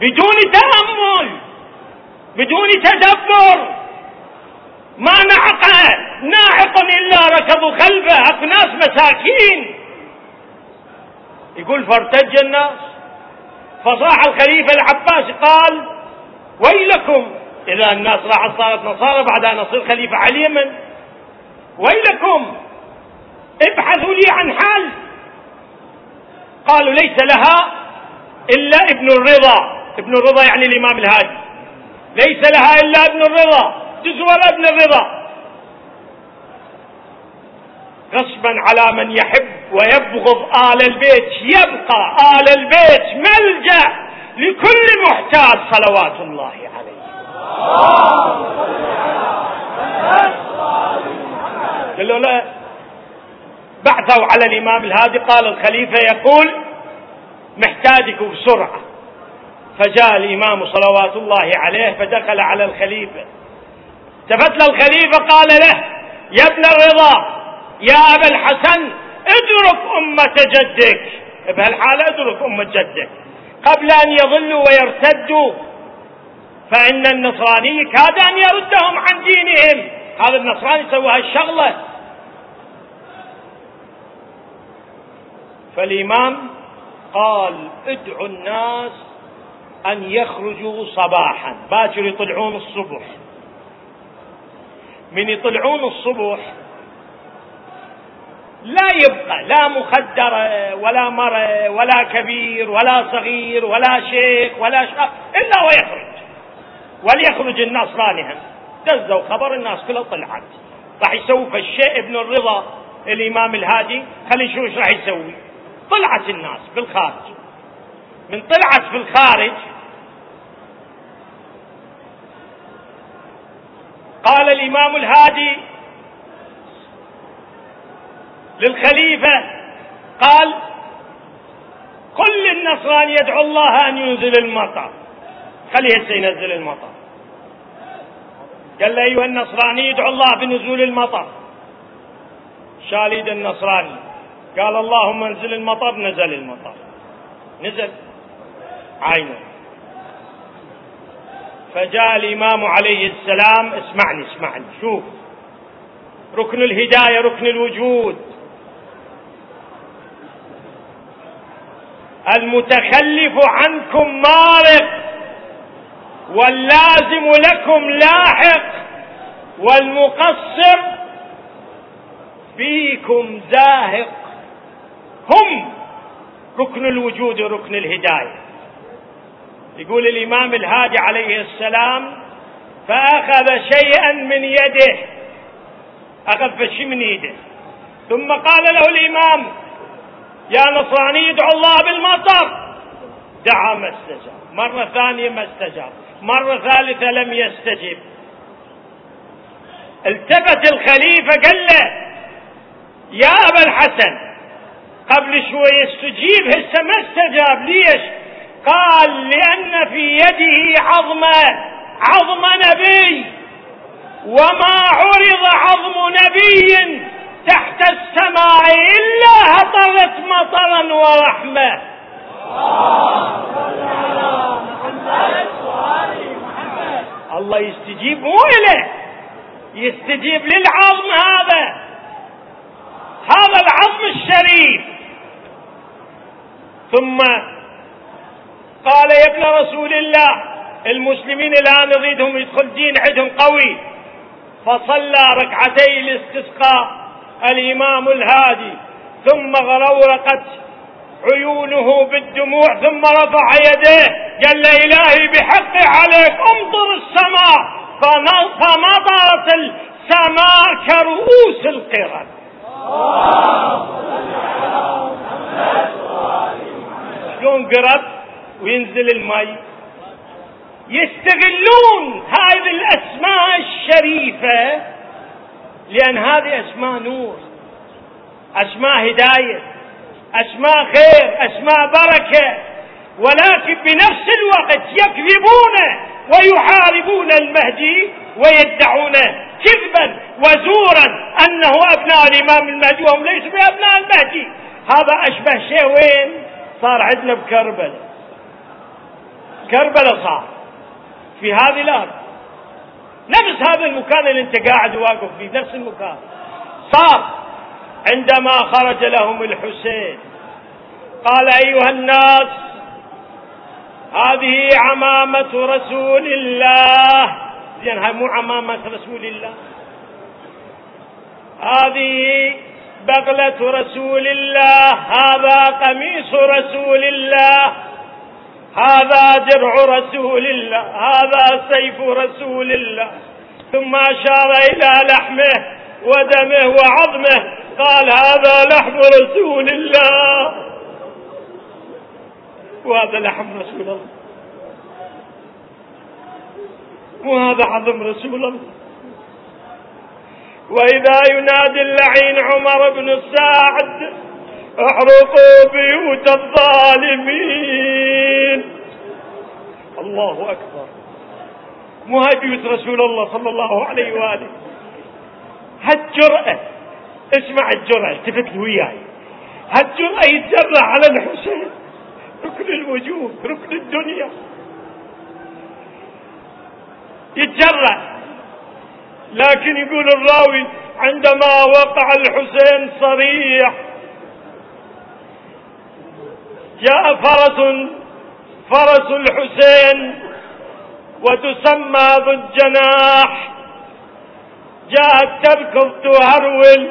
A: بدون تأمل. بدون تدبر. ما نعق ناعق إلا ركضوا خلفه. أكو ناس مساكين. يقول فارتج الناس. فصاح الخليفة العباس قال ويلكم. إذا الناس راحت صارت نصارى بعد أن أصير خليفة على اليمن ويلكم. ابحثوا لي عن حل. قالوا ليس لها إلا ابن الرضا. ابن الرضا يعني الإمام الهادي. ليس لها إلا ابن الرضا. تزور ابن الرضا. غصبا على من يحب. ويبغض آل البيت يبقى آل البيت ملجأ لكل محتاج صلوات الله عليه. قالوا بعثوا على الإمام الهادي قال الخليفة يقول محتاجك بسرعة. فجاء الإمام صلوات الله عليه فدخل على الخليفة. التفت الخليفة قال له يا ابن الرضا يا أبا الحسن ادرك أمة جدك. بهالحالة ادرك أمة جدك. قبل أن يضلوا ويرتدوا فإن النصراني كاد أن يردهم عن دينهم. هذا النصراني سوى هالشغلة فالإمام قال ادعوا الناس أن يخرجوا صباحا. باكر يطلعون الصبح. من يطلعون الصبح لا يبقى لا مخدر ولا مرة ولا كبير ولا صغير ولا شيخ ولا شاب إلا ويخرج. وليخرج الناس رانها دزوا خبر الناس كلها طلعت. راح يسوي فالشيء ابن الرضا الإمام الهادي. خلينا نشوف إيش راح يسوي. طلعت الناس بالخارج. من طلعت في الخارج قال الإمام الهادي للخليفة. قال قل للنصران يدعو الله أن ينزل المطر. خليه هسه ينزل المطر. قال له أيها النصراني يدعو الله بنزول المطر. شال يد النصراني. قال اللهم انزل المطر. نزل المطر. نزل. عينه. فجاء الإمام عليه السلام. اسمعني اسمعني. شوف. ركن الهداية ركن الوجود. المتخلف عنكم مارق واللازم لكم لاحق والمقصر فيكم زاهق. هم ركن الوجود وركن الهداية. يقول الإمام الهادي عليه السلام فأخذ شيئا من يده أخذ شيء من يده. ثم قال له الإمام يا نصراني ادعو الله بالمطر. دعا ما استجاب. مرة ثانية ما استجاب. مرة ثالثة لم يستجب. التفت الخليفة قال له يا أبا الحسن قبل شوي استجيب هسه ما استجاب. ليش؟ قال لأن في يده عظمة عظم نبي. وما عرض عظم نبي. تحت السماء إلا هطلت مطرا ورحمة. الله يستجيب مو إليه يستجيب للعظم هذا. هذا العظم الشريف. ثم قال يا ابن رسول الله المسلمين الآن نريدهم يدخل دين عندهم قوي. فصلى ركعتي الاستسقاء الإمام الهادي ثم غرورقت عيونه بالدموع ثم رفع يديه قال له إلهي بحقي عليك امطر السماء فمطرت السماء كرؤوس القرد شلون قرب وينزل المي يستغلون هذه الأسماء الشريفة لأن هذه أسماء نور أسماء هداية أسماء خير أسماء بركة ولكن بنفس الوقت يكذبون ويحاربون المهدي ويدعون كذبا وزورا أنه أبناء الإمام المهدي وهم ليسوا بأبناء المهدي. هذا أشبه شيء وين؟ صار عندنا بكربل كربلاء صار في هذه الأرض. نفس هذا المكان اللي انت قاعد واقف فيه نفس المكان. صار. عندما خرج لهم الحسين قال أيها الناس هذه عمامة رسول الله. زين هاي مو عمامة رسول الله. هذه بغلة رسول الله هذا قميص رسول الله. هذا درع رسول الله هذا سيف رسول الله. ثم أشار إلى لحمه ودمه وعظمه قال هذا لحم رسول الله. وهذا لحم رسول الله. وهذا عظم رسول الله. وإذا ينادي اللعين عمر بن سعد احرقوا بيوت الظالمين. الله أكبر. بيوت رسول الله صلى الله عليه وآله. هالجرأة. اسمع الجرأة التفت وياي. هالجرأة يتجرأ على الحسين. ركن الوجود ركن الدنيا. يتجرأ. لكن يقول الراوي عندما وقع الحسين صريح جاء فرس فرس الحسين وتسمى ذو الجناح. جاءت تركض تهرول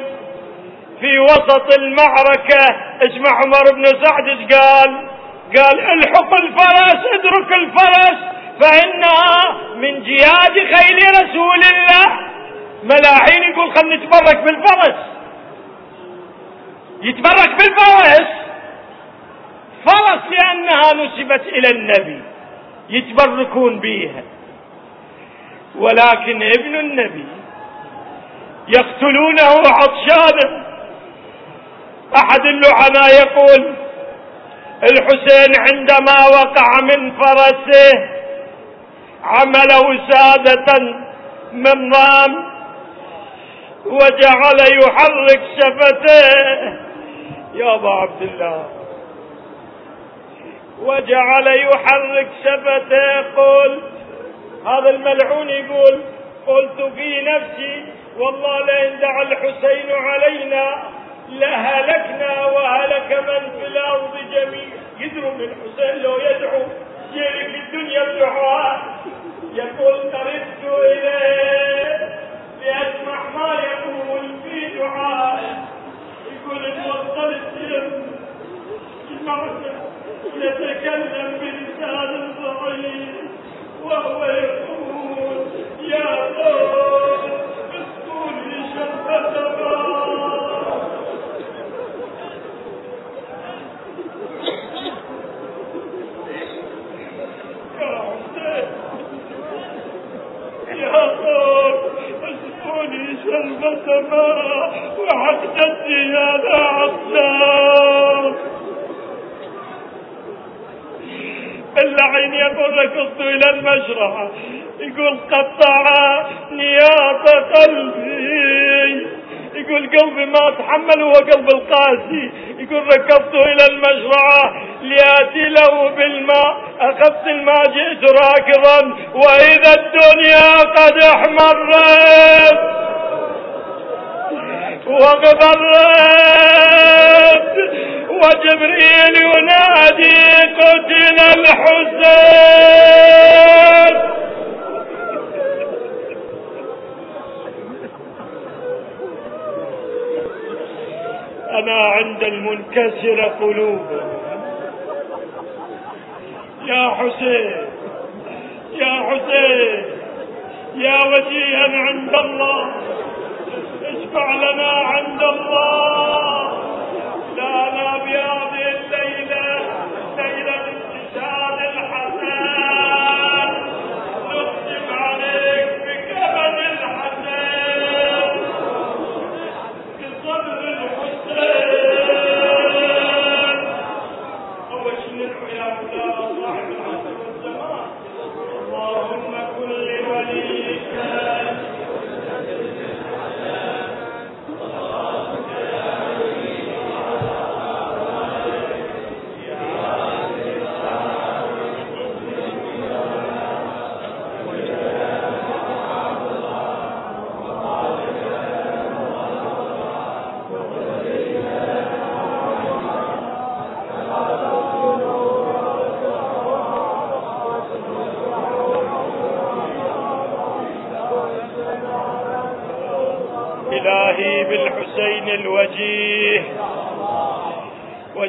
A: في وسط المعركة. اسمع عمر بن سعد قال؟ قال الحق الفرس ادرك الفرس فإنها من جياد خيل رسول الله. ملاحين يقول خلنا نتبرك بالفرس. يتبرك بالفرس. فرس لأنها نسبت إلى النبي يتبركون بها ولكن ابن النبي يقتلونه عطشانا أحد اللعناء يقول الحسين عندما وقع من فرسه عمل وسادة من رام وجعل يحرك شفتيه. يا أبا عبد الله. وجعل يحرك شفتيه قل هذا الملعون يقول قلت في نفسي والله لئن دعا الحسين علينا لهلكنا وهلك من في الأرض جميعا يدروا من الحسين لو يدعو يلك الدنيا بدعاء. يقول قربت إليه لأسمع ما يقول في دعائه. يقول إن وصلت يتكلم بلسان ضعيف وهو يقول يا قوم اسكني شفة شربة ماء وحدتي هذا عطشان اللعين يقول ركضت إلى المشرحة يقول قطع نياط قلبي. يقول قلبي ما اتحمل هو قلب القاسي. يقول ركضت إلى المشرعة ليأتي له بالماء. أخذت الماء جئت راكضا. وإذا الدنيا قد احمرت. واغبرت وجبريل ينادي قتل الحسين لنا عند المنكسر قلوب. يا حسين يا حسين يا وجيها عند الله. اشفع لنا عند الله. لا لا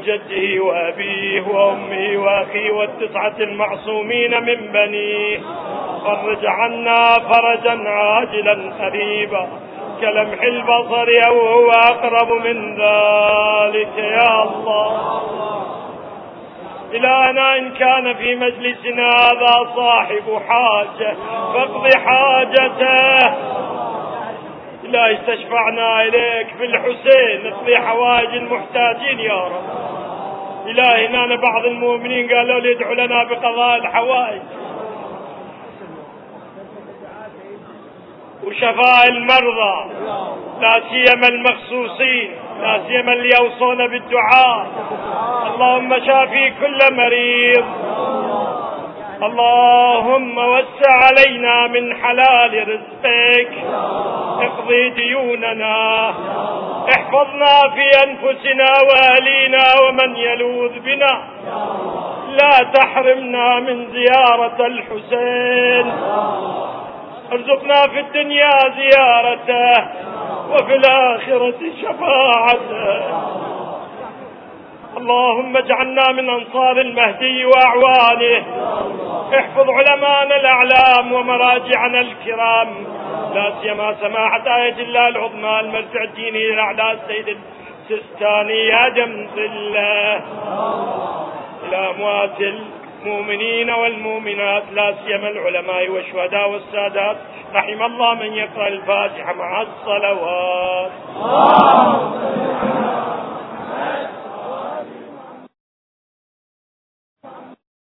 A: وجده وأبيه وأمه وأخيه والتسعة المعصومين من بنيه فرج عنا فرجا عاجلا قريبا كلمح البصر أو هو أقرب من ذلك. يا الله. إلهنا إن كان في مجلسنا هذا صاحب حاجة فاقض حاجته. إلهي استشفعنا إليك في الحسين نقضي حوائج المحتاجين يا رب. إلهي هنا بعض المؤمنين قالوا لي ادعوا لنا بقضاء الحوائج. وشفاء المرضى لا سيما المخصوصين لا سيما اللي يوصون بالدعاء. اللهم شافي كل مريض. اللهم وسع علينا من حلال رزقك. اقضي ديوننا. احفظنا في أنفسنا وأهلينا ومن يلوذ بنا. لا تحرمنا من زيارة الحسين. ارزقنا في الدنيا زيارته وفي الآخرة شفاعته. اللهم اجعلنا من أنصار المهدي وأعوانه. احفظ علماءنا الأعلام ومراجعنا الكرام. لا سيما سماحة آية الله العظمى المرجع الديني للأعلى السيد السستاني يا جمس الله. إلى أموات المؤمنين والمؤمنات لا سيما العلماء والشهداء والسادات رحم الله من يقرأ الفاتحة مع الصلوات.